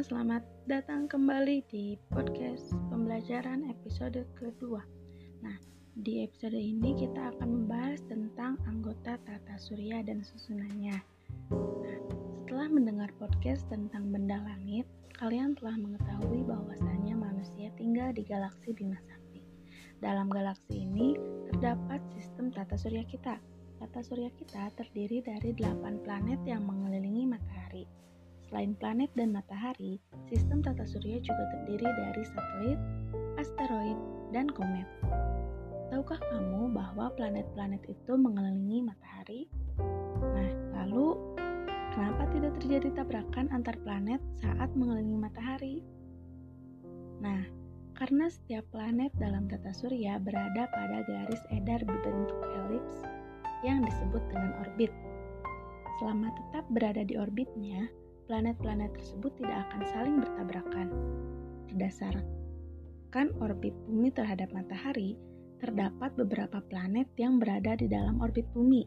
selamat datang kembali di podcast pembelajaran episode kedua. Nah, di episode ini kita akan membahas tentang anggota tata surya dan susunannya. Nah, setelah mendengar podcast tentang benda langit, kalian telah mengetahui bahwasannya manusia tinggal di galaksi Bima Sakti. Dalam galaksi ini terdapat sistem tata surya kita. Tata surya kita terdiri dari 8 planet yang mengelilingi matahari Selain planet dan matahari, sistem tata surya juga terdiri dari satelit, asteroid, dan komet. Tahukah kamu bahwa planet-planet itu mengelilingi matahari? Nah, lalu kenapa tidak terjadi tabrakan antar planet saat mengelilingi matahari? Nah, karena setiap planet dalam tata surya berada pada garis edar berbentuk elips yang disebut dengan orbit. Selama tetap berada di orbitnya, planet-planet tersebut tidak akan saling bertabrakan. Berdasarkan orbit bumi terhadap matahari, terdapat beberapa planet yang berada di dalam orbit bumi.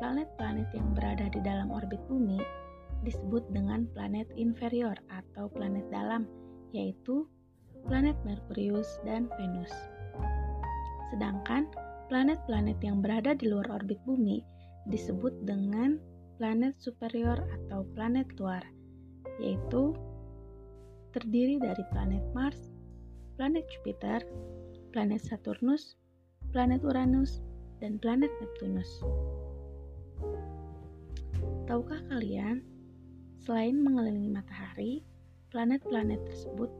Planet-planet yang berada di dalam orbit bumi disebut dengan planet inferior atau planet dalam, yaitu planet Merkurius dan Venus. Sedangkan planet-planet yang berada di luar orbit bumi disebut dengan planet superior atau planet luar, yaitu terdiri dari planet Mars, planet Jupiter, planet Saturnus, planet Uranus, dan planet Neptunus. Tahukah kalian, selain mengelilingi matahari, planet-planet tersebut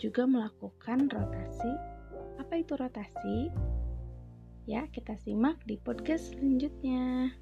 juga melakukan rotasi. Apa itu rotasi? Ya, kita simak di podcast selanjutnya.